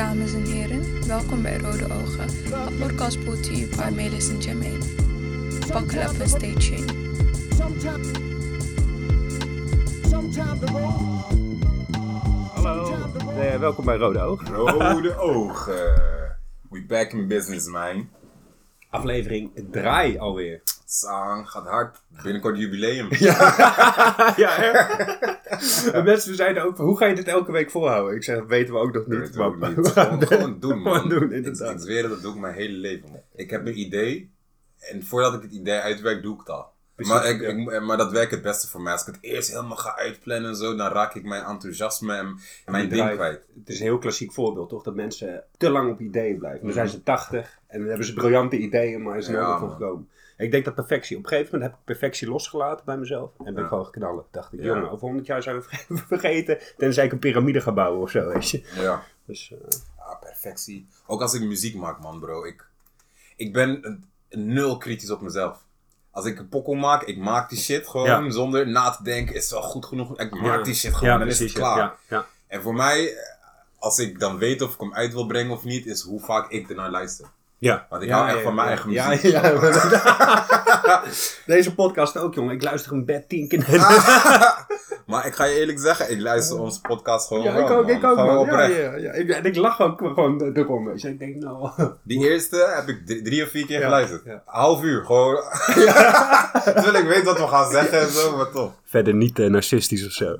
dames en heren. Welkom bij Rode Ogen, een podcast brought to you by Melis en Jermaine. Buckle up and stay tuned. Hallo, eh, welkom bij Rode Oog. Rode ogen. We back in business, man. Aflevering draai alweer. Sang gaat hard. Binnenkort jubileum. ja, hè? De mensen zeiden ook, hoe ga je dit elke week volhouden? Ik zeg, dat weten we ook nog niet. we maar- niet. Gewoon, gewoon doen, man. Gewoon doen, ik, inderdaad. ik zweer dat doe ik mijn hele leven, man. Ik heb een idee. En voordat ik het idee uitwerk, doe ik het al. Maar, ik, maar dat werkt het beste voor mij. Als ik het eerst helemaal ga uitplannen en zo, dan raak ik mijn enthousiasme en mijn ding kwijt. Het is een heel klassiek voorbeeld, toch? Dat mensen te lang op ideeën blijven. Dan zijn Mhm. ze 80 en dan hebben ze briljante ideeën, maar is er Ja, nooit van gekomen. Ik denk dat perfectie, op een gegeven moment heb ik perfectie losgelaten bij mezelf. En ben ik Ja. gewoon geknallen. Dacht ik, Ja. jongen, over 100 jaar zijn we ver- vergeten. Tenzij ik een piramide ga bouwen of zo, weet je. Ja. Dus, eh, Ah, perfectie. Ook als ik muziek maak, man, bro. Ik, ik ben een, een nul kritisch op mezelf. Als ik een pokkel maak, ik maak die shit gewoon Ja. zonder na te denken. Is het wel goed genoeg? Ik maak ja. die shit gewoon, ja, dan is het klaar. Ja, ja. En voor mij, eh, als ik dan weet of ik hem uit wil brengen of niet, is hoe vaak ik ernaar luister. Ja. Want ik Ja, hou echt ja, van mijn ja. eigen Ja, muziek. ja, maar- Deze podcast ook, jongen. Ik luister een bed tien keer. Maar ik ga je eerlijk zeggen, ik luister onze podcast gewoon Ja, wel, ik ook, man. ik ook, Gewoon man. Ja, ja, ja. Ik, en ik lach ook gewoon erom. weet je. Ik denk, nou... Die eerste heb ik drie, drie of vier keer Ja, geluisterd. ja. Half uur, gewoon. Terwijl ik weet wat we gaan zeggen en zo, maar toch. Verder niet uh, narcistisch of zo.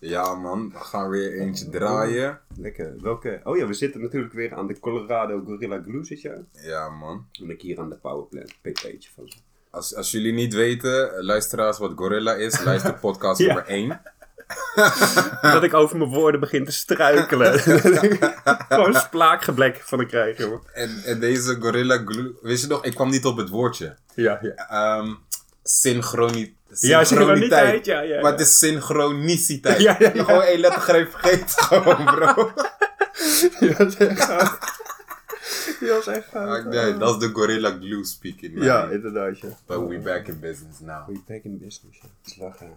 Ja man, we gaan weer eentje draaien. Lekker. Welke... Oh ja, we zitten natuurlijk weer aan de Colorado Gorilla Glue, zit je? Ja man. En ik hier aan de Powerplant pp'tje van. Als, als jullie niet weten, luisteraars, wat Gorilla is, luister podcast Ja. nummer 1. Dat ik over mijn woorden begin te struikelen. Gewoon splaakgeblek van de krijg, jongen. En, en deze Gorilla Glue, wist je nog, ik kwam niet op het woordje. Ja, ja. Ehm Ja, synchroniteit, ja, ja, ja. Maar het is synchroniciteit. Ja, ja, gewoon één lettergreep vergeten, gewoon bro. Dat is echt gaaf. Dat is echt gaaf. Nee, dat is de Gorilla Glue speaking. man. Ja, inderdaad, ja. But we back in business now. We back in business, ja. Lachen.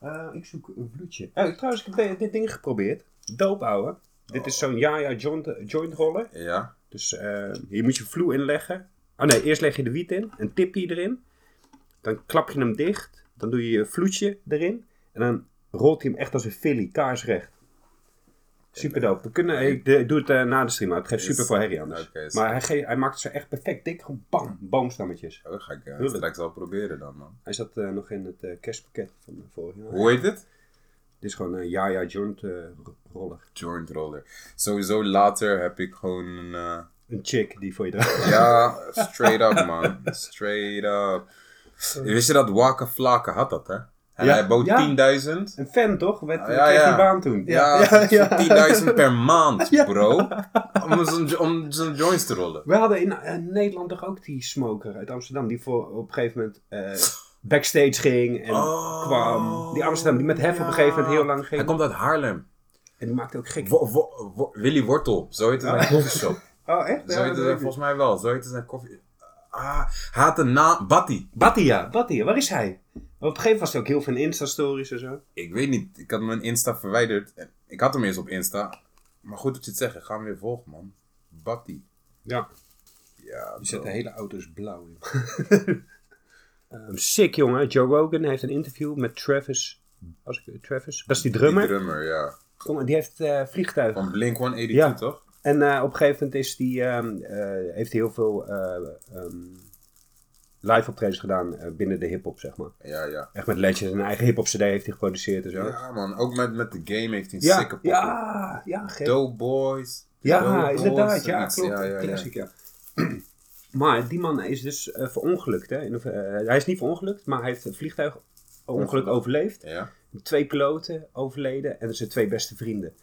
Eh, ik zoek een vloedje. Oh, ik- trouwens, ik heb dit ding geprobeerd. Doop, ouwe. Dit is zo'n ja-ja joint, joint roller. Ja? Dus eh, hier moet je vloe inleggen. Oh nee, eerst leg je de wiet in. Een tipje erin. Dan klap je hem dicht. Dan doe je je vloedje erin. En dan rolt hij hem echt als een filly, kaarsrecht. Super dope. We kunnen, ik de- doe het eh, na de stream, maar het geeft super veel herrie anders. Maar hij, ge- hij maakt zo echt perfect dik. Gewoon bam, boomstammetjes. Oh, dat ga ik uh, straks wel proberen dan, man. Hij zat eh, nog in het kerstpakket van vorig jaar. Hoe heet het? Dit is gewoon een ja-ja joint ro- roller. Joint roller. Sowieso later heb ik gewoon een... Een chick die voor je draait. ja, straight up, man. Straight up. Wist je dat Waka Flaka had dat, hè? En hij bood ja. 10.000. Een fan toch? Werd, Ah, kreeg die baan toen. Ja, voor 10.000 per maand, bro. Om om joints te rollen. We hadden in eh, Nederland toch ook die smoker uit Amsterdam. Die voor op een gegeven moment eh, backstage ging en Oh, kwam. Die Amsterdam, die met hef op een gegeven moment heel lang ging. Hij komt uit Haarlem. En die maakte ook gek. Wo- wo- wo- Willy Wortel, zo heet het zijn koffieshop. oh echt? Zo volgens mij wel. Zo heet het zijn koffie... Ah, een naam... Batty. Battia, Battia, waar is hij? Op een gegeven moment was hij ook heel veel in Insta-stories en zo. Ik weet niet. Ik had mijn Insta verwijderd. Ik had hem eens op Insta. Maar goed dat je het zegt. Ga hem weer volgen, man. Batty. Ja. Ja, Die zet de hele auto's blauw in. Ehm, sick jongen, Joe Rogan heeft een interview met Travis. Als ik, Travis, dat is die drummer. Die drummer, ja. Jongen, die heeft eh vliegtuigen. Van Blink 182, Ja. toch? En eh, op een gegeven moment is die, ehm, eh, heeft hij heel veel eh, ehm, live optredens gedaan binnen de hip-hop, zeg maar. Ja, ja. Echt met Legends, een eigen hip-hop CD heeft hij geproduceerd en zo. Ja, man. Ook met, met de game heeft hij een ja, sikke ja, ja, gek. Dope Boys. Ja, Dope Boys, inderdaad, ja, klopt. Ja, ja. Classic, ja. maar die man is dus verongelukt. Hè? In, hij is niet verongelukt, maar hij heeft een vliegtuigongeluk overleefd. Ja. Twee piloten overleden en zijn twee beste vrienden.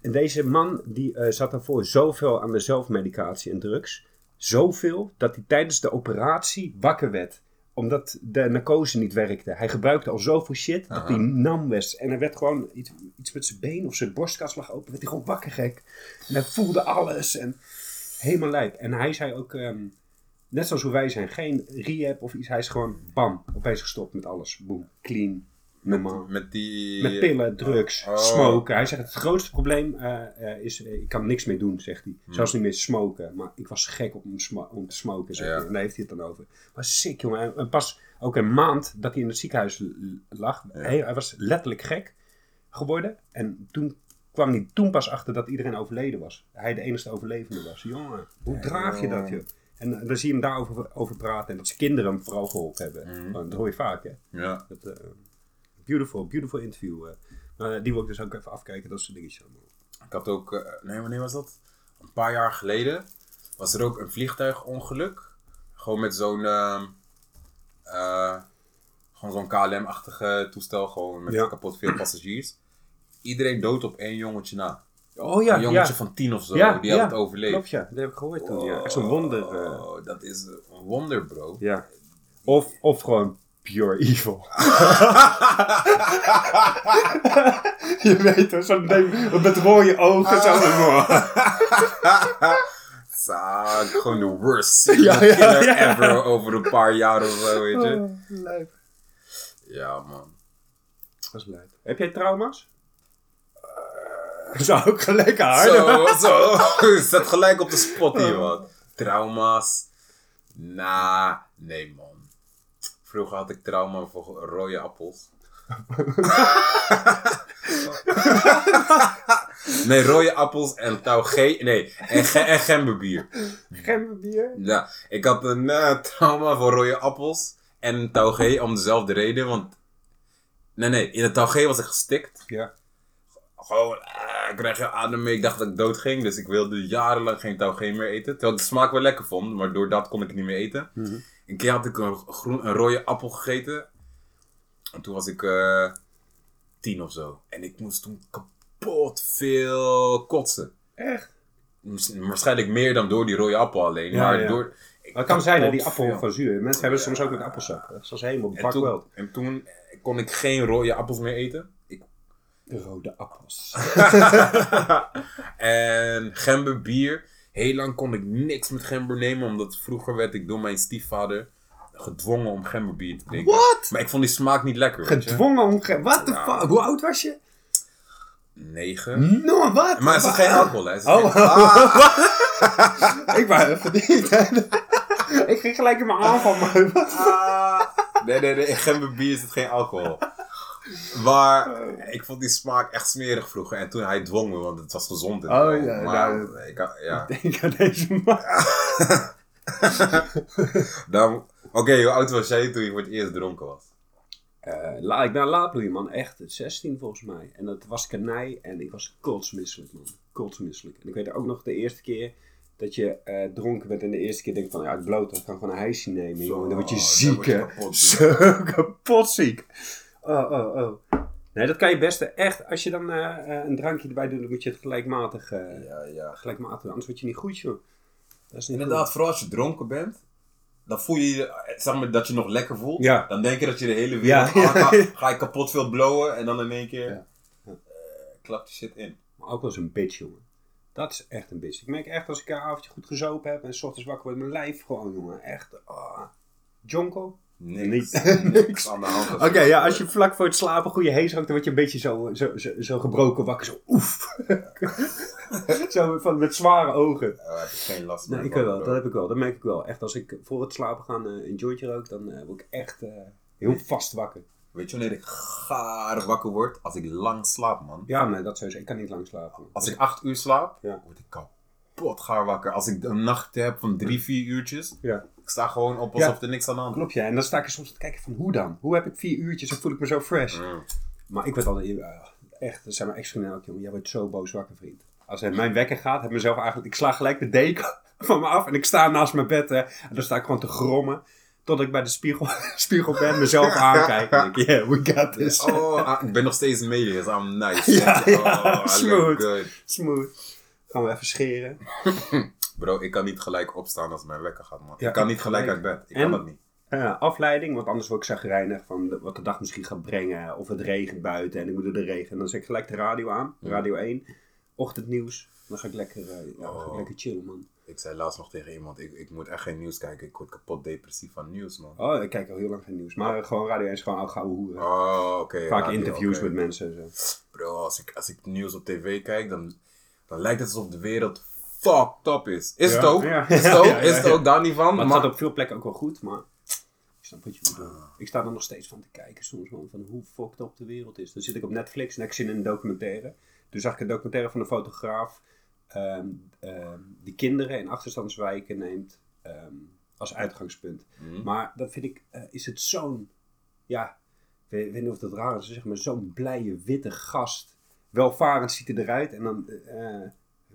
En deze man die eh, zat daarvoor zoveel aan de zelfmedicatie en drugs. Zoveel dat hij tijdens de operatie wakker werd. Omdat de narcose niet werkte. Hij gebruikte al zoveel shit dat Aha. hij nam was. En hij werd gewoon iets, iets met zijn been of zijn borstkas lag open. Werd hij gewoon wakker gek. En hij voelde alles. En helemaal lijp. En hij zei ook, ehm, net zoals hoe wij zijn, geen rehab of iets. Hij is gewoon bam, opeens gestopt met alles. Boom, clean. Normaal. Met, met die... Met pillen, drugs, Oh. smoken. Hij zegt het grootste probleem eh, eh, is, eh, ik kan niks meer doen, zegt hij. Hmm. Zelfs niet meer smoken. Maar ik was gek om, sma- om te smoken, zegt Ja. hij. En daar heeft hij het dan over. Maar sick, jongen. En- pas ook een maand dat hij in het ziekenhuis lag. Hij, hij was letterlijk gek geworden. En toen kwam hij toen pas achter dat iedereen overleden was. Hij de enige overlevende was. Jongen, hoe draag je dat, joh? En dan zie je hem daarover over praten. En dat zijn kinderen hem vooral geholpen hebben. Mhm. Dat hoor je vaak, hè? Ja. Dat, beautiful, beautiful interview. eh. Maar die wil ik dus ook even afkijken, dat is een dingetje allemaal. Ik had ook, eh, nee, wanneer was dat? Een paar jaar geleden was er ook een vliegtuigongeluk. Gewoon met zo'n, ehm, eh, gewoon zo'n KLM-achtige toestel, gewoon met Ja. kapot veel passagiers. Iedereen dood op één jongetje na. Oh ja, een jongetje ja. van tien of zo, Ja, die had het overleefd. Klopt ja, dat heb ik gehoord toen. Ja. Echt zo'n wonder. eh. Oh, dat is een wonder, bro. ja. Of, of gewoon pure evil. Je weet toch, zo'n ding met rode ogen. Zo. Zaak, gewoon de worst serial Ja, ja, killer ja. ever over een paar jaar of zo, weet je. Oh, lijp. Ja, man. Dat is lijp. Heb jij trauma's? Dat zou ook gelijk hard. Zo, zo. Zet gelijk op de spot hier, man. Trauma's. Nah, nee, man. Vroeger had ik trauma voor rode appels. nee, rode appels en touwgee. Nee, en, ge en gemberbier. Gemberbier? Ja, ik had een eh, trauma voor rode appels en touwgee om dezelfde reden. Want, nee, nee, in het touwgee was ik gestikt. Ja. Gewoon, eh, ik kreeg je adem mee. Ik dacht dat ik dood ging. Dus ik wilde jarenlang geen touwgee meer eten. Terwijl ik de smaak wel lekker vond. Maar door dat kon ik het niet meer eten. Mhm. Een keer had ik een, groen, een rode appel gegeten. En toen was ik eh, tien of zo. En ik moest toen kapot veel kotsen. Echt? Waarschijnlijk meer dan door die rode appel alleen. Ja, maar ja. door... Dat kan zijn, hè, die appel veel. van zuur. Mensen hebben soms ook met appelsap. Dat is als helemaal toen, wel. en toen kon ik geen rode appels meer eten. Ik De rode appels. en gemberbier. Heel lang kon ik niks met gember nemen, omdat vroeger werd ik door mijn stiefvader gedwongen om gemberbier te drinken. What? Maar ik vond die smaak niet lekker. Gedwongen om... ge- What the Ja. fuck? Hoe oud was je? Negen. No, wat? Maar het is geen alcohol, hè? Het is Oh. geen- Ah, Ik wou even niet. ik ging gelijk in mijn aanval, maar wat? ah. Nee, nee, nee. In gemberbier is het geen alcohol. Maar ik vond die smaak echt smerig vroeger. En toen hij dwong me, want het was gezond. en Oh, ja, maar nou, ik, had- ja. Denk aan deze man. Dan- Oké, hoe oud was jij toen je voor het eerst dronken was? Eh, la, ik ben bloeien, man. Echt, 16 volgens mij. En dat was kanij en ik was kotsmisselijk, man. Kotsmisselijk. En ik weet ook nog de eerste keer dat je eh, dronken bent en de eerste keer denk van, ja, ik bloot, ik kan gewoon een hijsje nemen, jongen. Dan word je dan ziek, word je hè. kapot, Zo kapot ziek. Oh, oh, oh. Nee, dat kan je best echt, als je dan eh, eh, een drankje erbij doet, dan moet je het gelijkmatig, eh, Ja, ja. gelijkmatig. Anders word je niet goed, joh. Dat is niet Inderdaad, vooral als je dronken bent, dan voel je je, zeg maar, dat je nog lekker voelt. Ja. Dan denk je dat je de hele wereld Ja, gaat. Ga je kapot veel blowen en dan in één keer Ja. eh, klapt je shit in. Maar ook wel eens een bitch, jongen. Dat is echt een bitch. Ik merk echt als ik een avondje goed gezopen heb en s ochtends wakker word, mijn lijf gewoon, jongen. Echt, ah. Jonko? Niks. Niks aan de hand. Oké, ja, als je vlak voor het slapen goede hees hangt, dan word je een beetje zo, zo, zo, zo gebroken wakker. Zo oef. zo van, met zware ogen. Oh, heb ik geen last Nee, meer ik van, wel, dat heb ik wel. Dat merk ik wel. Echt, als ik voor het slapen gaan eh, een jointje rook, dan eh, word ik echt eh, heel vast wakker. Weet je wanneer ik gaar wakker word? Als ik lang slaap, man. Ja, nee, dat sowieso. Ik kan niet lang slapen. Als ik acht uur slaap, Ja. word ik kapot gaar wakker. Als ik een nacht heb van drie, vier uurtjes, Ja. Ik sta gewoon op alsof er niks aan de hand is. Klopt, ja. En dan sta ik er soms te kijken van, hoe dan? Hoe heb ik vier uurtjes en voel ik me zo fresh? Mm. Maar ik werd altijd, uh, echt, dat zijn mijn ex-vrienden jongen. Jij wordt zo boos wakker, vriend. Als het mijn wekker gaat, heb ik mezelf eigenlijk, ik sla gelijk de deken van me af en ik sta naast mijn bed hè, en dan sta ik gewoon te grommen. Tot ik bij de spiegel, spiegel ben, mezelf aankijk. En denk, yeah, we got this. Oh, ah, ik ben nog steeds dus I'm nice. Ja, ja, oh, smooth. Smooth. Gaan we even scheren. Bro, ik kan niet gelijk opstaan als mijn wekker gaat, man. Ja, ik kan niet gelijk uit bed. Ik En? kan dat niet. Eh, afleiding, want anders word ik zagrijnig van de- wat de dag misschien gaat brengen. Of het regent buiten en ik moet door de regen. En dan zet ik gelijk de radio aan, radio 1. ochtendnieuws. Dan ga ik lekker, eh, ja, dan ga ik Oh. lekker chillen, man. Ik zei laatst nog tegen iemand, ik, ik moet echt geen nieuws kijken. Ik word kapot depressief van nieuws, man. Oh, ik kijk al heel lang geen nieuws. Maar gewoon Radio 1 is gewoon al gouden hoeren. Oh, oké. Vaak radio, interviews met mensen en zo. Bro, als ik, als ik nieuws op tv kijk, dan, dan lijkt het alsof de wereld fucked up is. Is Ja, het ook? ja. Is het ook? Ja, ja, Is het ja. ook? Daar niet van. Maar het Maar, gaat op veel plekken ook wel goed, maar... Ik snap wat je bedoelt. Ik sta er nog steeds van te kijken soms, man. Van hoe fucked up de wereld is. Dan zit ik op Netflix en ik zit in een documentaire. Toen zag ik een documentaire van een fotograaf... ehm, ehm, die kinderen in achterstandswijken neemt ehm, als uitgangspunt. Mhm. Maar dat vind ik, eh, is het zo'n, ja, ik weet, weet niet of dat raar is, zeg maar zo'n blije witte gast. Welvarend ziet hij eruit en dan eh,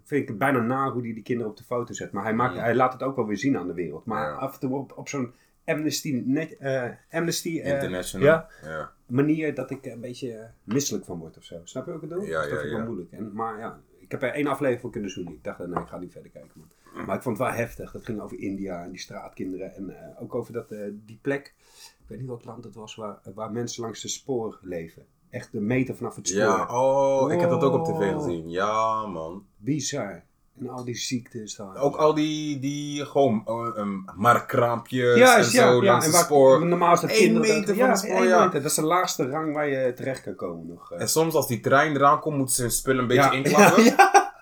vind ik het bijna na hoe hij die kinderen op de foto zet. Maar hij, maakt, Ja. hij laat het ook wel weer zien aan de wereld. Maar Ja. af en toe op, op zo'n Amnesty, net, eh, Amnesty eh, International. ja, ja. manier dat ik een beetje eh, misselijk van word of zo. Snap je wat ik bedoel? Ja, Dus dat vind ik wel moeilijk. En, maar ja, ik heb er één aflevering van kunnen zoenen. Ik dacht, nee, ik ga niet verder kijken, man. Maar ik vond het wel heftig. Dat ging over India en die straatkinderen. En ook over dat, die plek, ik weet niet welk land het was, waar, waar mensen langs de spoor leven. Echt de meter vanaf het spoor. Ja, oh, ik heb dat ook op tv gezien. Ja, man. Bizar. En al die ziektes daar. Ook al die, die gewoon uh, um, markkraampjes ja, en is- zo ja, ja, langs en het waar- spoor. Normaal is dat kinderen... meter van ja, het spoor, ja. meter. Dat is de laagste rang waar je terecht kan komen nog. eh. En soms als die trein eraan komt, moeten ze hun spullen een beetje ja, inklappen. ja, ja.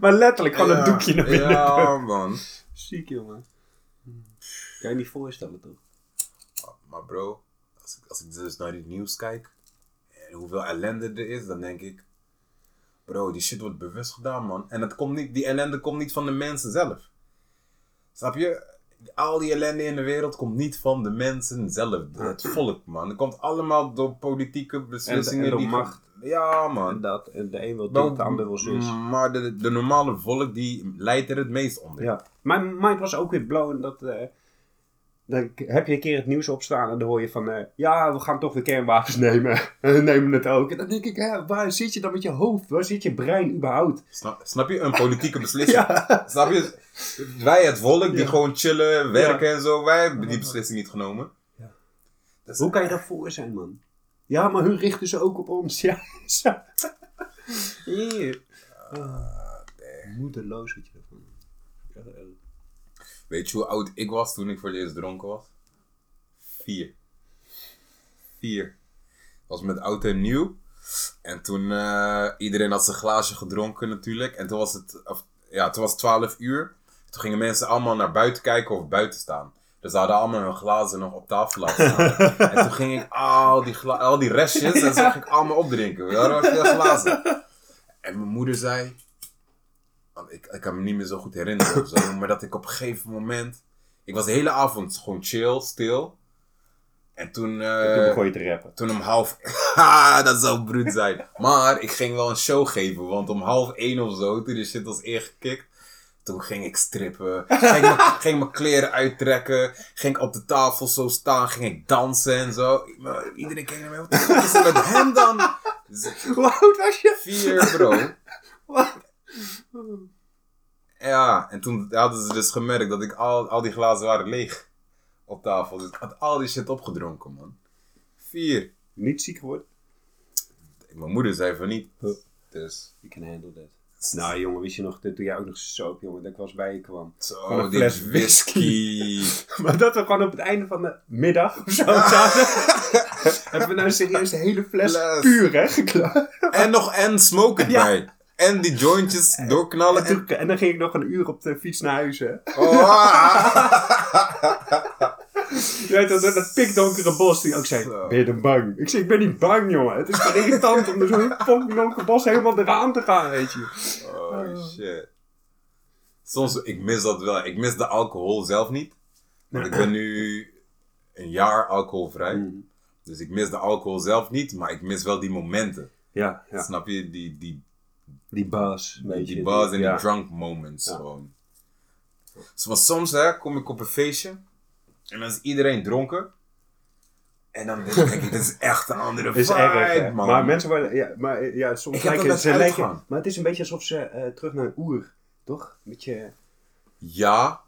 Maar letterlijk gewoon een Ja, doekje naar binnen. Ja, man. Ziek, jongen. Kan je niet voorstellen, toch? Maar bro, als ik, als ik dus naar die nieuws kijk en hoeveel ellende er is, dan denk ik, bro, die shit wordt bewust gedaan, man. En het komt niet, die ellende komt niet van de mensen zelf. Snap je? Al die ellende in de wereld komt niet van de mensen zelf, het volk, man. Het komt allemaal door politieke beslissingen. en door die macht. Ja, En man. dat, en de een wil dit, de ander wil zus. Maar de, de normale volk, die leidt er het meest onder. Ja. Mijn mind was ook weer blown dat... eh, dan heb je een keer het nieuws opstaan en dan hoor je van... eh, ja, we gaan toch weer kernwapens nemen. En we nemen het ook. En dan denk ik, hè, waar zit je dan met je hoofd? Waar zit je brein überhaupt? Snap, snap je? Een politieke beslissing. Ja. Snap je? Wij, het volk, die Ja. gewoon chillen, werken en zo, wij hebben die beslissing niet genomen. Hoe kan je daarvoor zijn, man? Ja, maar hun richten ze ook op ons. Ja. Hier. Moedeloos wat je ervan. Weet je hoe oud ik was toen ik voor het eerst dronken was? Vier. Vier. Was met oud en nieuw. En toen, eh, iedereen had zijn glaasje gedronken natuurlijk. En toen was het, of, ja, toen was het 12 uur. Toen gingen mensen allemaal naar buiten kijken of buiten staan. Dus ze hadden allemaal hun glazen nog op tafel laten staan. en toen ging ik al die, al die restjes, en zag ik allemaal opdrinken. We hadden glazen. En mijn moeder zei, ik, ik kan me niet meer zo goed herinneren of zo, maar dat ik op een gegeven moment, ik was de hele avond gewoon chill, stil. En toen, eh, Toen begon je te rappen. toen om half... Ha, dat zou bruut zijn. Maar ik ging wel een show geven. Want om half één of zo, toen de shit was ingekikt... Toen ging ik strippen. Ging mijn- ging mijn kleren uittrekken. Ging ik op de tafel zo staan. Ging ik dansen en zo. Iedereen keek naar mij. Wat is er met hem dan? Dus Hoe oud was je? Vier, bro. Wat? Ja, en toen hadden ze dus gemerkt dat ik al, al die glazen waren leeg op tafel. Dus ik had al die shit opgedronken, man. Vier. Niet ziek geworden? Mijn moeder zei van niet. Dus. You can handle that. Nou jongen, wist je nog, dat toen jij ook nog soap jongen, dat ik was bij je kwam. Van Zo, een die fles whisky. Maar dat we gewoon op het einde van de middag of zo zaten. hebben we nou serieus de hele fles puur hè, geklaard. en nog en smoke Ja. En die jointjes doorknallen. En, En... dan ging ik nog een uur op de fiets naar huis hè. Oh. Je weet dat, dat pikdonkere bos die ook zei, Zo. ben je dan bang? Ik zei, ik ben niet bang jongen. Het is gewoon irritant om door zo'n pikdonker bos helemaal eraan te gaan, weet je. oh shit. Soms, ik mis dat wel. Ik mis de alcohol zelf niet. Want ik ben nu een jaar alcoholvrij. Mm. Dus ik mis de alcohol zelf niet, maar ik mis wel die momenten. Ja, ja. Snap je? Die, die, Die buzz, die, weet je. die buzz en ja. die drunk moments Ja. gewoon. Zoals soms hè, kom ik op een feestje en dan is iedereen dronken. En dan denk ik, dit is echt een andere is vibe, erg, man. Maar mensen worden, ja, maar eh, ja, soms Ik lijken ze lijken, maar het is een beetje alsof ze eh, terug naar een oer, toch? Beetje, Ja.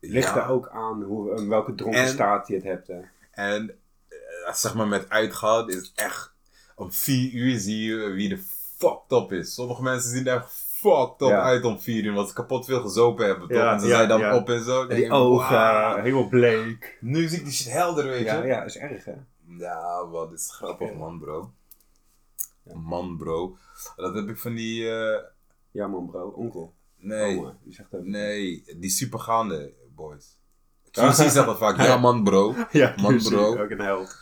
ligt ja. er ook aan hoe, in welke dronken En- staat je het hebt. Hè. En eh, zeg maar met uitgaan is echt om vier uur zie je wie de fucked up is. Sommige mensen zien er echt fucked up Ja. uit om 4 uur, omdat ze kapot veel gezopen hebben, toch? Ja, en ze ja, zijn dan ja. op en zo. Dan Die ogen, wauw. helemaal bleek. Nu zie ik die shit helder, weet Ja, je. ja, is erg hè. Ja, wat is grappig, Ja. man, bro. Man, bro. Dat heb ik van die. eh, Ja man bro, onkel. nee, Oma, die zegt ook. nee, die supergaande boys. QC zegt dat vaak. Ja, man, bro. Ja, Man, bro. Ook een held.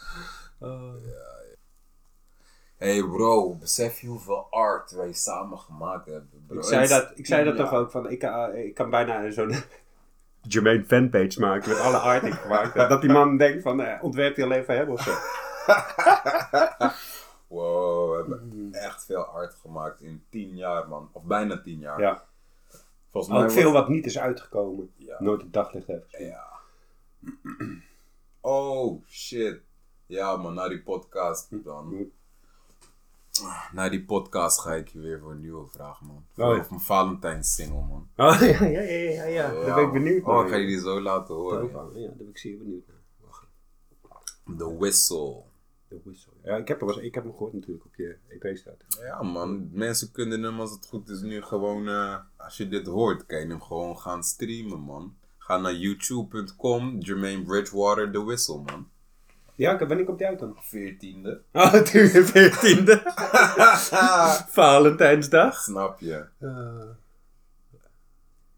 Hey, bro, besef je hoeveel art wij samen gemaakt hebben, bro. Ik zei dat, ik zei dat Ja. toch ook van, ik, eh, ik kan bijna zo'n Jermaine fanpage maken met alle art die ik gemaakt heb. Dat die man denkt van, eh, ontwerpt hij alleen voor hem of zo. Wow, we hebben echt veel art gemaakt in 10 jaar, man. Of bijna 10 jaar. Ja. Volgens mij Ook veel wat niet is uitgekomen. Ja. Nooit het daglicht heeft gezien. Ja. Oh, shit. Ja, man, na die podcast dan. Na die podcast ga ik je weer voor een nieuwe vraag, man. Voor Oh, ja. voor mijn Valentijns single, man. Oh ja, ja, ja, ja, ja. Daar ben ik benieuwd Oh, naar. ik ga je die zo laten horen. Oh, Ja, daar ben ik zeer benieuwd naar. The Whistle. De whistle. Ja, ik heb, er was, ik heb hem gehoord natuurlijk op je EP staat. Ja, man. Mensen kunnen hem, als het goed is, nu gewoon... eh, als je dit hoort, kan je hem gewoon gaan streamen, man. Ga naar youtube.com, Jermaine Bridgewater, The Whistle, man. Ja, ik- wanneer komt die uit dan? 14e. Oh, natuurlijk, 14e. Valentijnsdag. Snap je? Eh,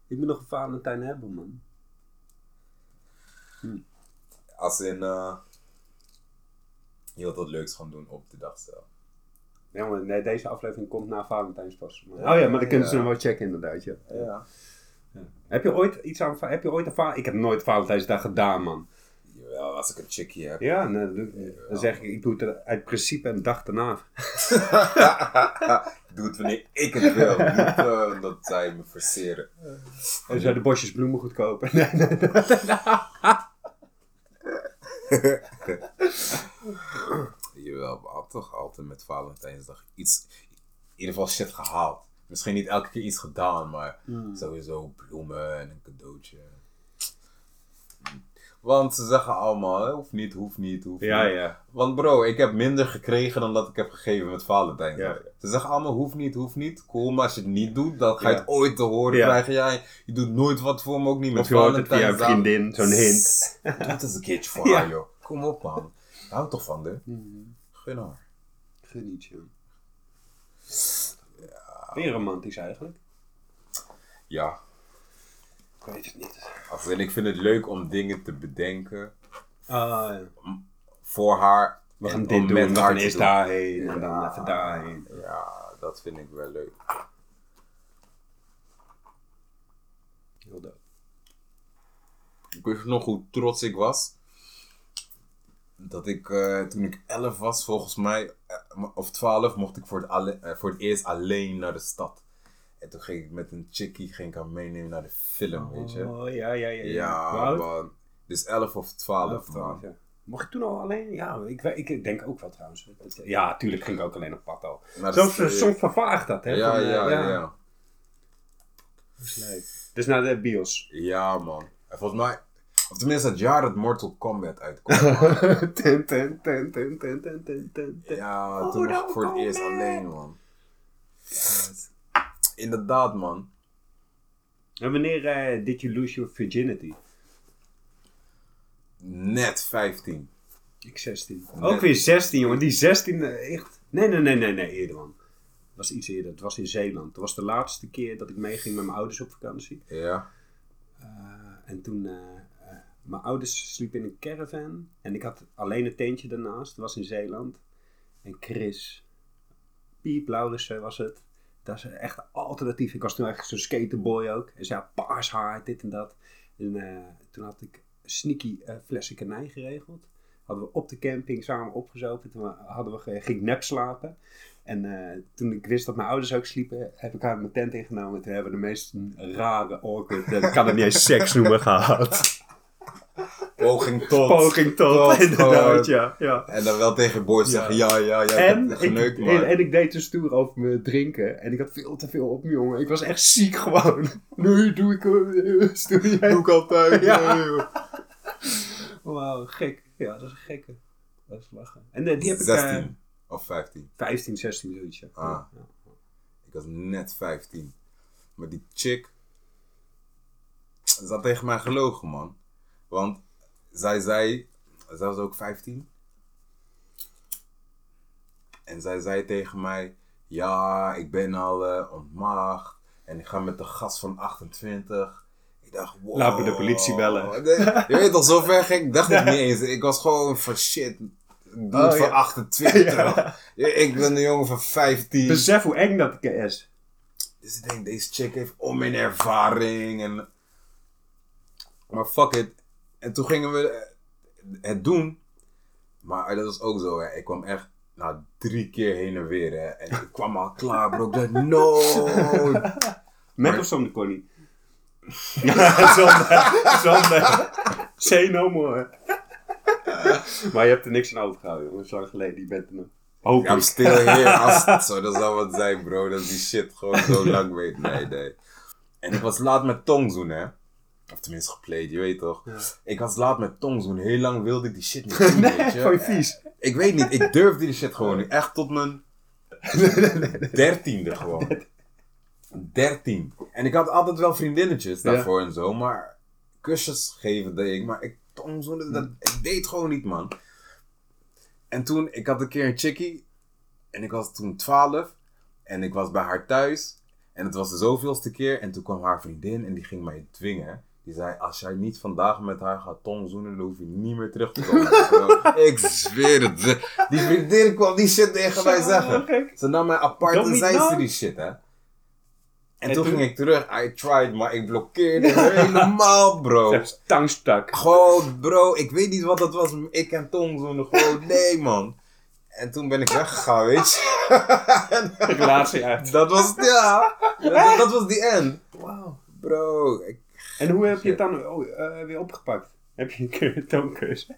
ik moet nog een Valentijn hebben, man. Als in... eh je wilt wat leuks gaan doen op de dag zelf. Ja, maar nee, deze aflevering komt na Valentijns pas. Maar- Ja, oh ja, maar dan kunnen ze hem wel checken inderdaad, ja. Ja. Heb je ooit iets aan... Heb je ooit een Val- Ik heb nooit Valentijnsdag gedaan, man. Jawel, als ik een chickie heb. Ja, nee, dat. Dan zeg ik, ik doe het uit principe een dag daarna. ik doe het wanneer ik het wil. Niet eh, dat zij me verseren. En zou de bosjes bloemen goed kopen. Nee, nee, nee. Jawel, we hadden toch altijd met Valentijnsdag iets, in ieder geval shit gehaald. Misschien niet elke keer iets gedaan, maar Hmm. sowieso bloemen en een cadeautje. Want ze zeggen allemaal, hoeft niet, hoeft niet, hoeft Ja, niet. ja. Want bro, ik heb minder gekregen dan dat ik heb gegeven met Valentijnsdag. Ja. Ze zeggen allemaal, hoeft niet, hoeft niet. Cool, maar als je het niet doet, dan ga je Ja. het ooit te horen Ja. krijgen. Jij, je doet nooit wat voor me, ook niet met Of je vriendin, zo'n hint. Het eens een keertje voor Ja. haar, joh. Kom op, man. Hou toch van de. Gun haar. Geniet je. Weer romantisch eigenlijk. Ja. Ik weet het niet. Ik vind het leuk om dingen te bedenken Ah, voor haar. We gaan dit doen, met we haar gaan eerst daarheen en dan even daarheen. Ja, dat vind ik wel leuk. Heel dope. Ik weet nog hoe trots ik was. Dat ik, eh, toen ik 11 was, volgens mij, eh, of 12, mocht ik voor het, alle- eh, voor het eerst alleen naar de stad. En toen ging ik met een chickie ging ik haar meenemen naar de film, weet je. Oh, ja, ja, ja. Ja, ja man. Dus 11 of 12, 11 man. ja. Mocht je toen al alleen? Ja, ik, ik denk ook wel trouwens. Ja, tuurlijk ging ik ook alleen op pad al. Soms, is, eh, eh, soms vervaagt dat, hè? Ja, van, ja, eh, ja, ja. Dus naar de bios. Ja, man. En volgens mij, of tenminste het jaar dat Mortal Kombat uitkomt ten, ten, ten, ten, ten, ten, ten, ten. Ja, oh, toen oh, ik voor het eerst alleen, man. Ja. Inderdaad, man. En wanneer eh, did you lose your virginity? Net 15. Ik 16. Net. Ook weer 16, jongen. Die 16, eh, echt. Nee, nee, nee, nee, nee, eerder man. Het was iets eerder. Het was in Zeeland. Het was de laatste keer dat ik meeging met mijn ouders op vakantie. Ja. Eh, en toen, mijn ouders sliepen in een caravan. En ik had alleen een tentje daarnaast. Dat was in Zeeland. En Chris, Piep Laurissen was het. Dat is echt alternatief. Ik was toen echt zo'n skaterboy ook. En ze had paars dit en dat. En eh, toen had ik sneaky eh flessen kanij geregeld. Hadden we op de camping samen opgezopen. Toen hadden we, ging ik slapen. En eh, toen ik wist dat mijn ouders ook sliepen, heb ik haar mijn tent ingenomen. En toen hebben we de meest rare, awkward, ik kan het niet eens seks noemen, gehad. Poging tot. Poging tot, inderdaad, ja. ja. En dan wel tegen Ja. zeggen, ja, ja, ja, En ik en, en ik deed dus stoer over me drinken. En ik had veel te veel op me, jongen. Ik was echt ziek gewoon. Nee, doe ik eh, stoer jij. Doe ik altijd. Ja. Wauw, gek. Ja, dat is een gekke. Dat is lachen. En eh, die heb ik... eh, 16 of 15. 15, 16, zoiets. Ja. Ah. Ja. Ik was net 15. Maar die chick. Ze had tegen mij gelogen, man. Want zij zei. Zij was ook 15. En zij zei tegen mij: Ja, ik ben al eh, ontmaagd. En ik ga met een gast van 28. Ik dacht, wow. Laat me de politie bellen. Je weet al, zo ver ging. Ik dacht het niet eens. Ik was gewoon van shit. Doe Oh, van ja. 28. Ja. Ja, Ik ben een jongen van 15. Besef hoe eng dat is. Dus ik denk, deze chick heeft om mijn ervaring. En... Maar fuck it. En toen gingen we eh, het doen. Maar dat was ook zo, hè. Ik kwam echt nou, drie keer heen en weer, hè. En ik kwam al klaar, bro. Ik dacht, no. Met of zonder Connie? zonder. Zonder. Say no more. maar je hebt er niks aan overgehouden, jongen. Zo lang geleden. Die bent er nog. I'm ik. still here. Als zo, dat zou wat zijn, bro. Dat die shit gewoon zo lang weet. Nee, nee. En ik was laat met tongzoen, hè. Of tenminste gepleed, je weet toch. Ja. Ik was laat met tongzoen. Heel lang wilde ik die shit niet doen, weet je. Gewoon vies. Ik weet niet, ik durfde die shit gewoon niet. Echt tot mijn dertiende gewoon. Dertien. En ik had altijd wel vriendinnetjes Ja. daarvoor en zo, maar kusjes geven deed ik. Maar ik, tongzoenen, dat, ik deed gewoon niet, man. En toen, ik had een keer een chickie. En ik was toen 12. En ik was bij haar thuis. En het was de zoveelste keer. En toen kwam haar vriendin en die ging mij dwingen. Die zei, als jij niet vandaag met haar gaat tongzoenen, dan hoef je niet meer terug te komen. Ik zweer het. Ze- Die vriendin kwam die shit tegen mij zeggen. Ze nam mij apart en zei ze nou. die shit, hè. En, En toen toen- ging ik terug. I tried, maar ik blokkeerde helemaal, bro. Tangstak. Gewoon, bro, ik weet niet wat dat was. Ik en Tom zoenen gewoon, nee, man. En toen ben ik weggegaan, weet je. Relatie uit. dat was, ja, dat, dat was die end. Wauw. Bro, ik, En hoe heb je het dan oh, eh, weer opgepakt? Heb je een toonkus?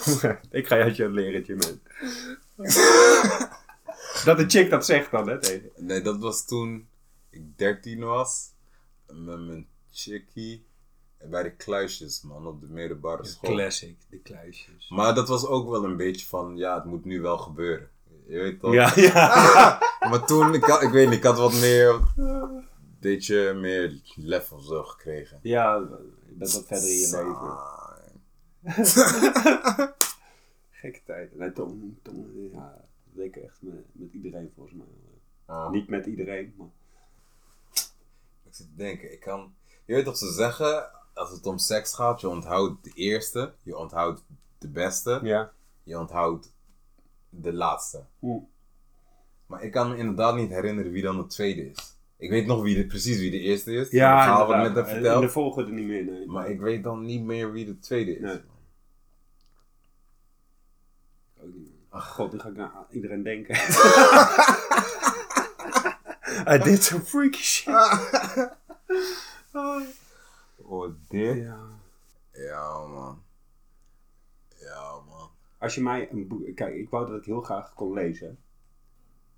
ik ga jou een lerentje man. dat de chick dat zegt dan, hè? Tegen. nee, dat was toen ik 13 was. Met mijn chickie. Bij de kluisjes, man, op de middelbare school. Classic, de kluisjes. Maar dat was ook wel een beetje van, ja, het moet nu wel gebeuren. Je weet toch? Ja, ja. Maar toen, ik, had, ik weet niet, ik had wat meer, beetje meer lef of zo gekregen. Ja, je bent wat verder in je leven. Gekke tijd. Nee, Tom, Tom ja, dat ik echt met, met iedereen volgens mij. Ah. Niet met iedereen, maar... Ik zit te denken, ik kan... Je weet toch ze zeggen, als het om seks gaat, je onthoudt de eerste, je onthoudt de beste, Ja. je onthoudt de laatste. Oeh. Maar ik kan me inderdaad niet herinneren wie dan de tweede is. Ik weet nog wie de, precies wie de eerste is. Ja, het verhaal wat ik net heb verteld. de volgorde niet meer, nee. Maar ik weet dan niet meer wie de tweede is. Nee. Ook niet. Ach god, nu ga ik naar iedereen denken. Hij deed zo'n freaky shit. Oh, dit? Ja. Ja, man. Ja, man. Als je mij een boek... Kijk, ik wou dat ik heel graag kon lezen.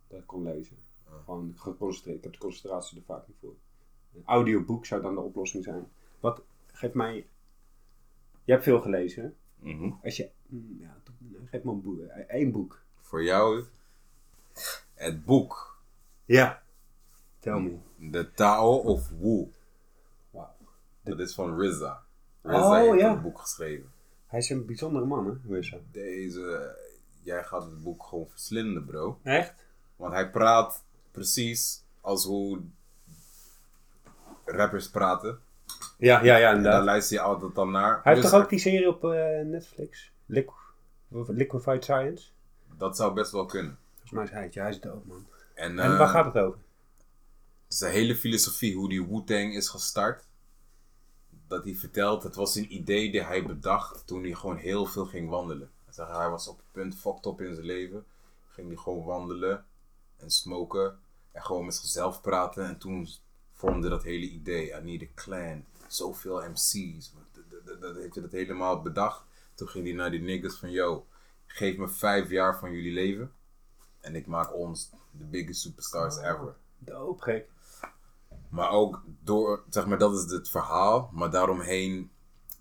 Dat ik kon lezen. Gewoon geconcentreerd. Ik heb de concentratie er vaak niet voor. Een audioboek zou dan de oplossing zijn. Wat, geef mij... Je hebt veel gelezen. Mhm. Als je... mm, Ja, nou, geef me een boek. Eén boek. Voor jou, het boek. Ja. Tell me. The Tao of Wu. Wauw. Dat is van RZA. RZA Oh, heeft ja. een boek geschreven. Hij is een bijzondere man, hè? Dat? Deze, jij gaat het boek gewoon verslinden, bro. Echt? Want hij praat precies als hoe rappers praten. Ja, ja, ja, En daar luister je altijd dan naar. Hij heeft Plus, toch ook die serie op eh, Netflix? Liqu Liquefied Science? Dat zou best wel kunnen. Volgens mij is hij het. Ja, hij is dood, man. En, En eh, waar gaat het over? zijn hele filosofie, hoe die Wu-Tang is gestart. Dat hij vertelt, het was een idee die hij bedacht toen hij gewoon heel veel ging wandelen. Hij was op het punt fucked up in zijn leven. Ging hij gewoon wandelen en smoken. En gewoon met zichzelf praten. En toen vormde dat hele idee. I need a clan. Zoveel MC's. Dat- dat- dat- Dat heeft hij dat helemaal bedacht. Toen ging hij naar die niggas van, yo, geef me vijf jaar van jullie leven. En ik maak ons de biggest superstars ever. Doop, gek. Maar ook door, zeg maar, dat is het verhaal. Maar daaromheen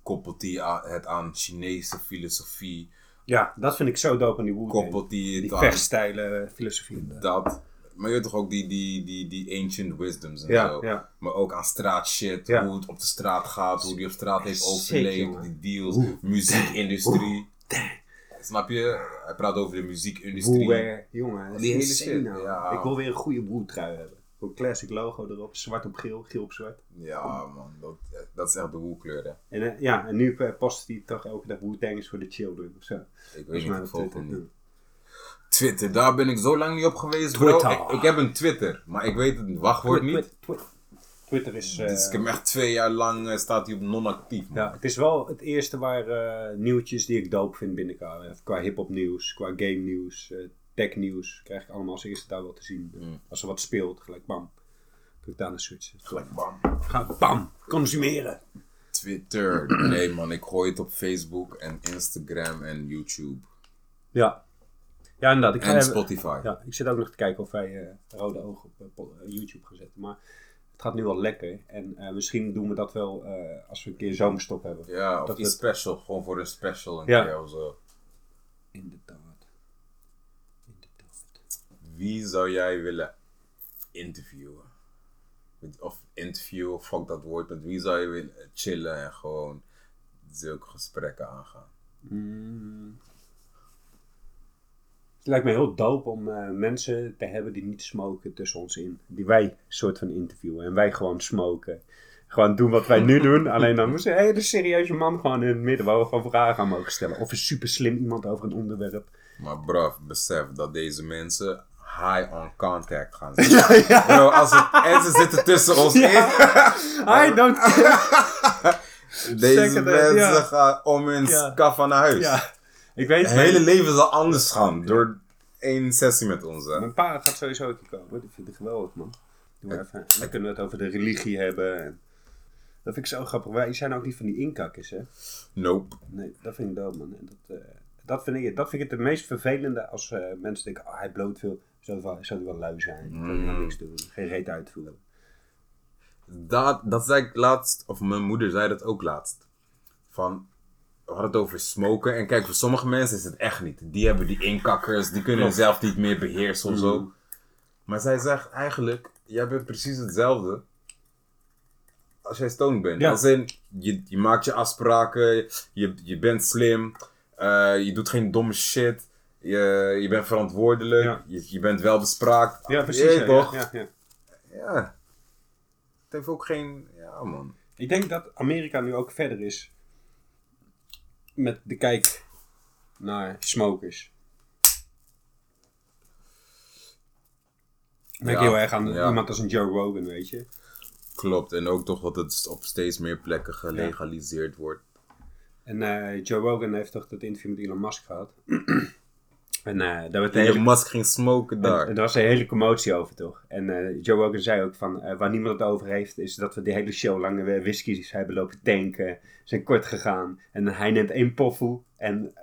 koppelt hij het aan Chinese filosofie. Ja, dat vind ik zo dope aan die Wu-Tang. Koppelt hij het Die aan vechtstijlen, filosofie. dat. Maar je weet toch ook die, die, die, die ancient wisdoms en Ja, zo. ja. Maar ook aan straat shit, Ja. hoe het op de straat gaat, hoe die op straat heeft overleefd, die deals, Oeh. muziekindustrie. Snap je? Hij praat over de muziekindustrie. Jongen. Die hele shit, nou. Ik wil weer een goede woe-trui hebben. Een classic logo erop, zwart op geel, geel op zwart. Ja man, dat, dat is echt de woelkleur hè. En eh, ja, en nu eh, post hij toch elke dag is voor de children of zo. Ik weet niet, ik volg hem niet. Twitter, daar ben ik zo lang niet op geweest bro. Twitter. Ik, ik heb een Twitter, maar ik weet het wachtwoord niet. Twitter, is... eh, Dus ik heb hem echt twee jaar lang eh, staat hij op non-actief. ja, het is wel het eerste waar eh, nieuwtjes die ik dope vind binnenkomen. Qua hip-hop nieuws, qua game nieuws, eh, tech nieuws. Krijg ik allemaal als eerste daar wel te zien. Mm. Als er wat speelt, gelijk bam. Ik daar naar switchen. Gelijk bam. Ga bam, consumeren. Twitter. Nee man, ik gooi het op Facebook en Instagram en YouTube. Ja. Ja, inderdaad. Ik, ga En even- Spotify. ja, ik zit ook nog te kijken of wij eh, Rode Ogen op eh, eh, YouTube gaan zetten. Maar het gaat nu wel lekker. En misschien doen we dat wel als we een keer zomerstop hebben. Ja, of Dat iets het- special. Gewoon voor een special een Ja. keer of zo. Inderdaad. Inderdaad. Wie zou jij willen interviewen? Of interviewen, fuck dat woord. Met wie zou je willen chillen en gewoon zulke gesprekken aangaan? Mm. Het lijkt me heel dope om eh, mensen te hebben die niet smoken tussen ons in. Die wij soort van interviewen. En wij gewoon smoken. Gewoon doen wat wij nu doen. Alleen dan moest een hele serieuze man gewoon in het midden. Waar we gewoon vragen aan mogen stellen. Of een super slim iemand over een onderwerp. Maar bro, besef dat deze mensen high on contact gaan zijn. Bro, als het, en ze zitten tussen ons in. I don't Deze Second, mensen ja. gaan om hun Ja. kaffa naar huis. Ja. Ik weet Het hele leven zal anders gaan door één sessie met ons. Hè? Mijn pa gaat sowieso een keer komen. Die vind ik geweldig, man. Doe maar even. En dan kunnen we het over de religie hebben. En... Dat vind ik zo grappig. Wij zijn ook niet van die inkakkers, hè? Nope. Nee, dat vind ik dood, man. En dat, eh, dat, vind ik, dat vind ik het meest vervelende als eh, mensen denken, oh, hij bloot veel. Zou hij wel, zou hij wel lui zijn? Zou hij wel Mm. niks doen? Geen reet uitvoeren. Dat, dat zei ik laatst, of mijn moeder zei dat ook laatst. Van, we hadden het over smoken. En kijk, voor sommige mensen is het echt niet. Die hebben die inkakkers, die kunnen zelf niet meer beheersen of zo. Mm. Maar zij zegt eigenlijk, jij bent precies hetzelfde als jij stoned bent. Ja. Als in, je, je maakt je afspraken, je, je bent slim, eh, je doet geen domme shit, je, je bent verantwoordelijk, Ja. je, je bent wel bespraakt. Ja, precies. Ja, toch? ja, ja, ja. Ja. Het heeft ook geen. Ja, man. Ik denk dat Amerika nu ook verder is met de kijk naar smokers. Ik denk Ja, heel erg aan ja. iemand als een Joe Rogan, weet je. Klopt. En ook toch dat het op steeds meer plekken gelegaliseerd wordt. En eh, Joe Rogan heeft toch dat interview met Elon Musk gehad. en eh, werd de Elon hele, Musk ging smoken daar. en, er was een hele commotie over, toch? En eh, Joe Rogan zei ook van, eh, waar niemand het over heeft, is dat we de hele show lang whiskies hebben lopen tanken. Zijn kort gegaan. En hij neemt één poffel en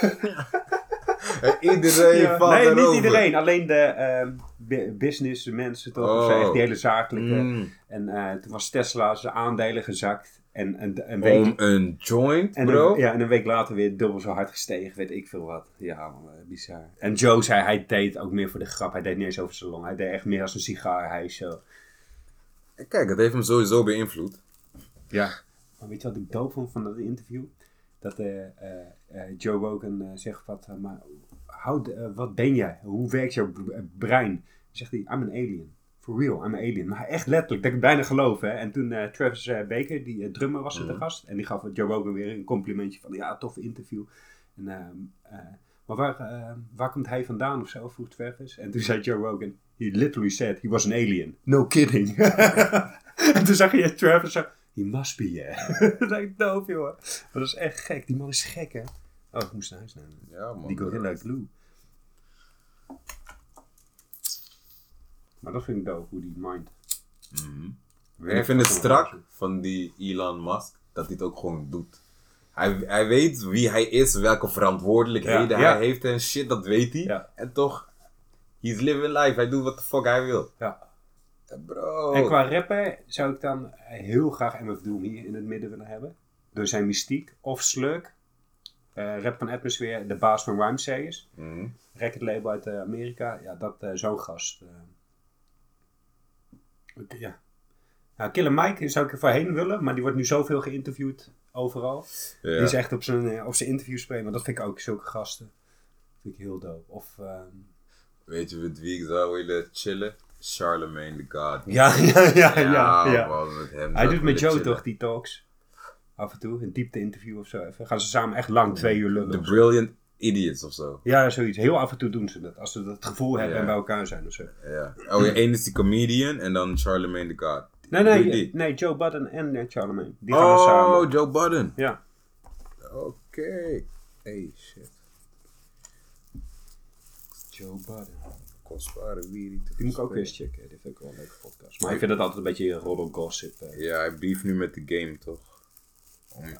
En iedereen Ja, valt nee, niet iedereen. Alleen de ehm, bu- business mensen toch. Oh. echt die hele zakelijke. Mm. En eh, toen was Tesla zijn aandelen gezakt. En een, een week... Om een joint, en bro. een, ja, en een week later weer dubbel zo hard gestegen, weet ik veel wat. Ja, man, eh, bizar. En Joe zei, hij deed ook meer voor de grap. Hij deed niet eens over zijn long. Hij deed echt meer als een sigaar. Hij zo. Kijk, het heeft hem sowieso beïnvloed. Ja. Maar weet je wat ik dood vond van dat interview? Dat eh, eh, eh, Joe Rogan eh, zegt wat, eh, maar how, eh, wat ben jij? Hoe werkt jouw eh, brein? Dan zegt hij, I'm an alien. For real, I'm an alien. Maar echt letterlijk, dat ik het bijna geloof. Hè? En toen eh, Travis eh, Baker, die eh, drummer, was er Mhm. te gast. En die gaf Joe Rogan weer een complimentje van, ja, tof interview. En, ehm, eh, maar waar, eh, waar komt hij vandaan of zo, vroeg Travis. En toen zei Joe Rogan, he literally said he was an alien. No kidding. en toen zag je Travis zo, he must be, yeah. dat is echt doof. Maar dat is echt gek. Die man is gek, hè. Oh, ik moest naar huis nemen. Ja, man. Die Gorilla Glue. Maar dat vind ik doof, hoe die mind. Mhm. En ik vind het strak van die Elon Musk dat hij het ook gewoon doet. Hij, hij weet wie hij is, welke verantwoordelijkheden Ja, ja. hij heeft en shit, dat weet hij. Ja. En toch, he's living life. Hij doet wat de fuck hij wil. Ja. Bro. En qua rapper zou ik dan heel graag MF Doom hier in het midden willen hebben. Door zijn mystiek. Of Slurk. eh rap van Atmosphere, de baas van Rhymesayers. Mhm. Record label uit eh, Amerika. Ja, dat, eh, zo'n gast. Ja. Nou, Killer Mike zou ik er voorheen willen, maar die wordt nu zoveel geïnterviewd overal. Ja. Die is echt op zijn, eh, op zijn interview spelen, maar dat vind ik ook zulke gasten. vind ik heel dope. Of, ehm, Weet je met wie ik zou willen chillen? Charlemagne the God. ja, ja, ja, ja. ja, man, met hem Hij doet met Joe chillen. toch die talks? Af en toe, een diepte interview of zo. Even. Gaan ze samen echt lang, twee uur lullen. The. Brilliant Idiots of zo. Ja, zoiets. Heel af en toe doen ze dat. Als ze dat gevoel hebben Ja. en bij elkaar zijn of zo. Ja. Oh ja, één is die comedian en dan Charlemagne the God. Nee, nee, die. nee Joe Budden en eh, Charlemagne. Die gaan we samen. Oh, Joe Budden. Ja. Oké. Hey, shit. Joe Budden. Kostbare wierie. te Die moet ik ook eens checken. Die vind ik wel een leuke podcast. Maar ik vind het altijd een beetje roddel gossip. eh. Ja, hij beef nu met de game, toch?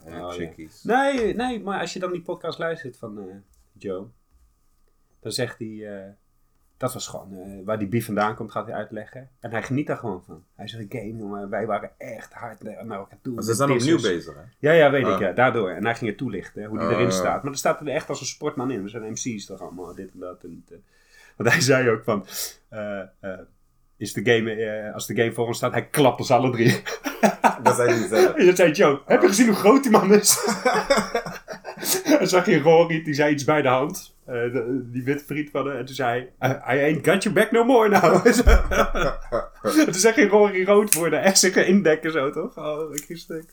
Oh, ja. chickies. Nee, nee, maar als je dan die podcast luistert van eh, Joe, dan zegt hij, eh, dat was gewoon, eh, waar die beef vandaan komt, gaat hij uitleggen. En hij geniet daar gewoon van. Hij zegt, game jongen, wij waren echt hard naar elkaar toe. Maar ze zijn opnieuw dissers." bezig, hè? Ja, ja, weet ik, Ah. ja, daardoor. En hij ging het toelichten, hè, hoe die Ah. erin staat. Maar er staat er echt als een sportman in. We zijn MC's toch allemaal, dit en dat. En, want hij zei ook van, eh, is de game, eh, als de game voor ons staat, hij klapt ons alle drie. Dat zei hij zelf. Dat zei Joe, heb je gezien hoe groot die man is? en zag je Rory, die zei iets bij de hand. Eh, de- die witte vriend van hem. En toen zei hij, I ain't got your back no more now. en toen zag je Rory rood worden. Echt zich indekken zo, toch? Oh, ik ging stuk.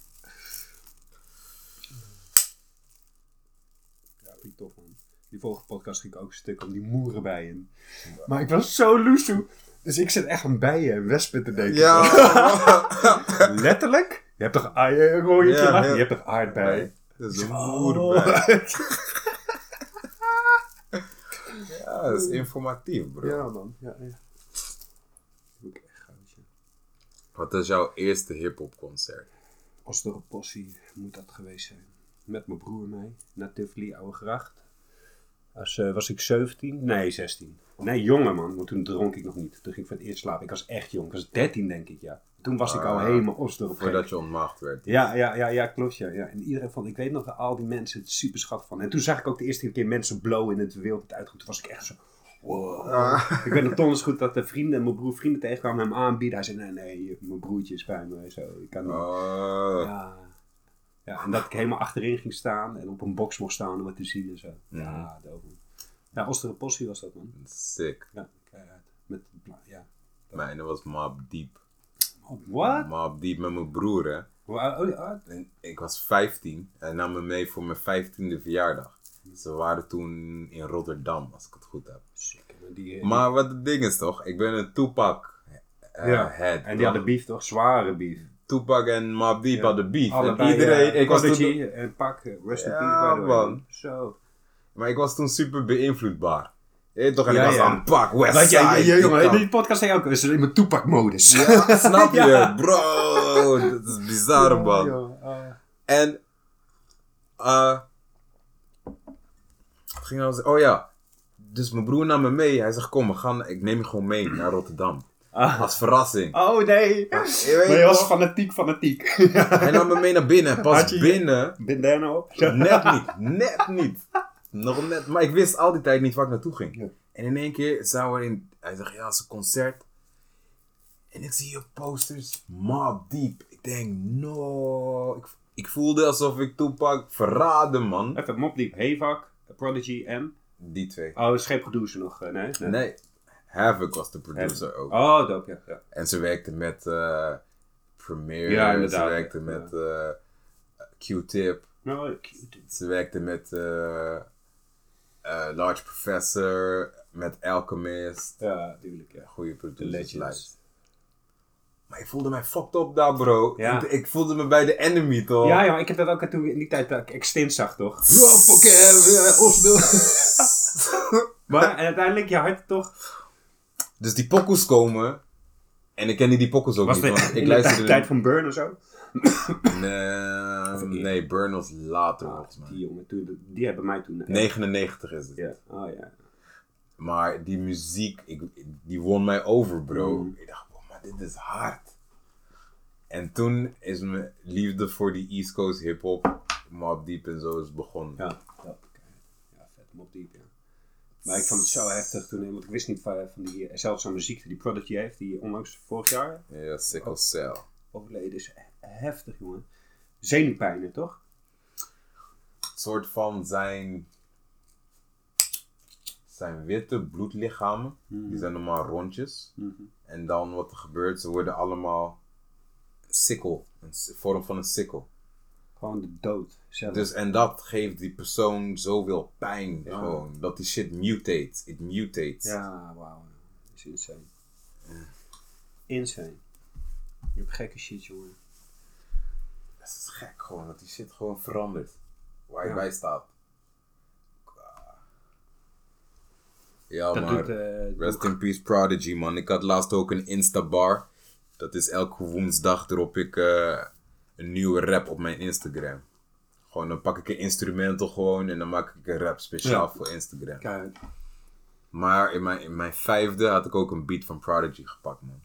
Ja, vind ik tof, man. Die vorige podcast ging ik ook een stuk om die moerenbijen. Maar ik was zo loesoe. Dus ik zit echt aan bijen en wespen te denken. Ja. Letterlijk? Je hebt toch ah, je hoor je Ja, ja. Hebt toch aardbei? Nee, dat is een. Ja, dat is informatief, bro. Ja, man. Ja, ja. Doe ik echt goudje. Wat is jouw eerste hip-hop concert? Als door een possie moet dat geweest zijn. Met mijn broer mee. Naar Tivoli, Oude Gracht. Als, eh, was ik 17? Nee, 16. Nee, jonger man. Want toen dronk ik nog niet. Toen ging ik voor het eerst slapen. Ik was echt jong. Ik was 13 denk ik, ja. Toen was ik al Ah. helemaal Osdorp. Voordat je ontmaagd werd. Ja, ja, ja, ja, klopt. Ja, ja. En iedereen vond, ik weet nog dat al die mensen het super schat van. En toen zag ik ook de eerste keer mensen blow in het wild uitgaan. Toen was ik echt zo. Wow. Ik weet nog donders goed dat de vrienden, mijn broer vrienden tegenkwamen hem aanbieden. Hij zei: Nee, nee, mijn broertje is bij me. Zo, ik kan niet. Oh. Ja. Ja, en dat ik helemaal achterin ging staan en op een box mocht staan om wat te zien en zo. Ja, doof. Ja, Ostere Possie was dat man. Sick. Ja, keihard. Met, ja. Mijne was Mob Deep. Oh, what? Mob Deep met mijn broer, hè. Hoe oh, ah, ik was 15 en nam me mee voor mijn 15e verjaardag. Ze waren toen in Rotterdam, als ik het goed heb. sick, man. Die, Maar wat het ding is toch, ik ben een Tupac eh, ja. head. En die hadden beef toch? Zware beef. Tupac en Mob Deep Ja. hadden beef. Allebei, en iedereen, ik was toen, en Pak, eh, rest in Ja, peace man. Zo. maar ik was toen super beïnvloedbaar. Je toch, en Ja, ik was ja. aan Pak, Westside. die jongen, in die podcast zei je ook, we zijn in mijn Toepak-modus. Ja, snap je? Ja. Bro, dat is bizar, man. En, eh. wat ging nou zeggen? Oh ja. Dus mijn broer nam me mee. Hij zegt: Kom, we gaan, ik neem je gewoon mee naar Rotterdam. Ah. Als verrassing. Oh nee. Je Maar je was fanatiek, fanatiek. Hij nam me mee naar binnen. Pas Had je je- binnen. Bandana op. Net niet. Net niet. Nog net. Maar ik wist al die tijd niet waar ik naartoe ging. Ja. En in één keer zijn we in. Hij zegt: Ja, het is een concert. En ik zie op posters Mob Deep. Ik denk: No. Ik, ik voelde alsof ik Tupac verraden, man. Even Mob Deep, Hevak, Prodigy en... Die twee. Oh, is geen producer nog, eh, nee? Nee. Havoc was de producer ook. Oh, dope, ja. ja. En ze werkte met eh Premiere. Ja, Ze werkte met eh, Q-Tip. Nou. Ze werkte met eh, eh, Large Professor. Met Alchemist. Ja, tuurlijk, ja. Goede The producers. Legends. Maar ik voelde mij fucked up daar, bro. Ja. Ik, ik voelde me bij de enemy, toch? Ja, ja, ik heb dat ook toen in die tijd dat ik Extint zag, toch? Oh, fuck, eh, eh. Maar en uiteindelijk, je hart toch... Dus die pokoes komen. En ik kende die pokoes ook Was niet. want ik in de luisterde... tijd van Burn en zo? Nee, nee, Burn was later, Ah, volgens mij. die jongen, toen, die hebben mij toen... eh, 99 is het. Ja, oh ja. Maar die muziek, ik, die won mij over, bro. Mm. Ik dacht, wow, maar dit is hard. En toen is mijn liefde voor die East Coast hip-hop, Mob Deep en zo is begonnen. Ja, ja, ja vet, Mob Deep, ja. Maar ik vond het zo heftig toen, want ik wist niet van, van die eh, zeldzame ziekte die Prodigy heeft, die onlangs vorig jaar Ja, sickle cell. overleden is. Heftig, jongen. Zenuwpijnen, toch? Het soort van zijn, zijn witte bloedlichamen. Die zijn normaal rondjes. En dan wat er gebeurt, ze worden allemaal sikkel. Een vorm van een sikkel. Gewoon de dood. Zelf. Dus, en dat geeft die persoon zoveel pijn. Ja. Gewoon. Dat die shit mutate. It mutates. Ja, wauw. Dat is insane. Insane. Je hebt gekke shit, jongen. Dat is gek gewoon. Dat die shit gewoon verandert. Waar je Ja. bij staat. Ja Dat maar. doet, eh, Rest in peace Prodigy man. Ik had laatst ook een Instabar. Dat is elke woensdag erop ik eh, een nieuwe rap op mijn Instagram. Gewoon dan pak ik een instrumental gewoon en dan maak ik een rap speciaal Ja. voor Instagram. Kijk, Maar in mijn, in mijn vijfde had ik ook een beat van Prodigy gepakt man.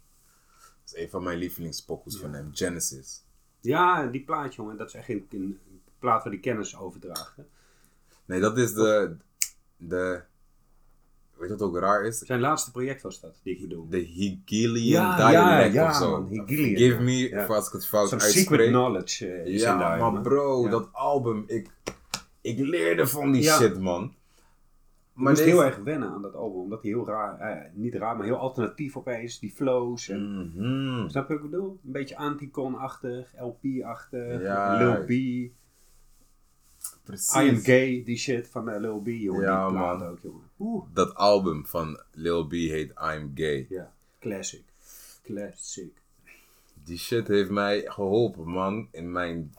Dat is een van mijn lievelingspokkels van hem, Genesis. Ja, die plaat, jongen, dat is echt een, een plaat waar die kennis overdraagt. hè. Nee, dat is de, de weet je wat ook raar is? Zijn laatste project was dat, die ik bedoel. De Hegelian Ja, dialect ja, of zo. man, Hegelian, Give ja. me, Ja. als ik het fout uitspreek. secret knowledge eh, is Ja, daar, maar bro, Ja. dat album, ik, ik leerde van die Ja. shit, man. Ik moest deze- heel erg wennen aan dat album, omdat hij heel raar, eh, niet raar, maar heel alternatief opeens, die flows. En, Mhm. Snap je wat ik bedoel? Een beetje Anticon-achtig, LP-achtig, Ja. Lil B, Precies. I Am Gay, die shit van eh, Lil B, jongen. Ja, die man. ook, jongen. Oeh. Dat album van Lil B heet I'm Gay. Ja, classic. Classic. Die shit heeft mij geholpen, man. In mijn...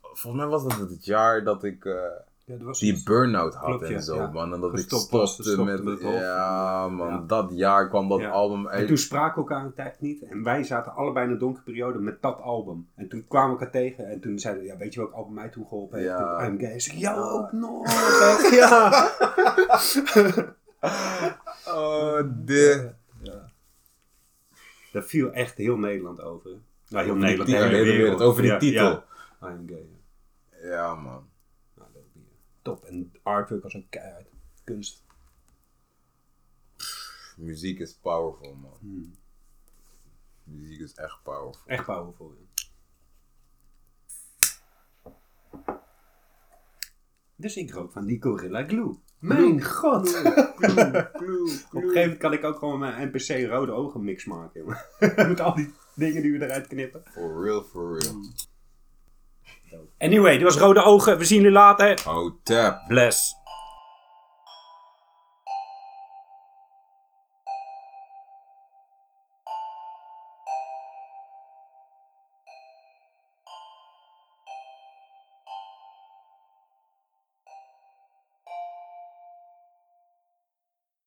Volgens mij was dat het jaar dat ik eh, Ja, was die burn-out had Klopt, en zo, ja. man. En dat ik Gestopt was, stopte stopte met... met ja, man. Ja. Dat jaar kwam dat album En uit. toen spraken we elkaar een tijd niet. En wij zaten allebei in een donkere periode met dat album. En toen kwamen we elkaar tegen. En toen zeiden we, ja, weet je welk album mij toen geholpen heeft? Ja. I'm Gay. Ik jou ook nog. ja. Oh, de... ja. Daar viel echt heel Nederland over. Nou, heel Over die Nederland. hele wereld, over die titel. I'm Gay. ja. Ja, man. Top. En artwork was ook keihard. Kunst. Muziek is powerful, man. Hmm. Muziek is echt powerful. Echt powerful. Ja. Dus ik rook van die Gorilla Glue. Mijn god! Op een gegeven moment kan ik ook gewoon mijn NPC rode ogen mix maken. jongen. Met al die dingen die we eruit knippen. For real, for real. Anyway, dit was rode ogen. We zien jullie later. Oh, tap. Bless.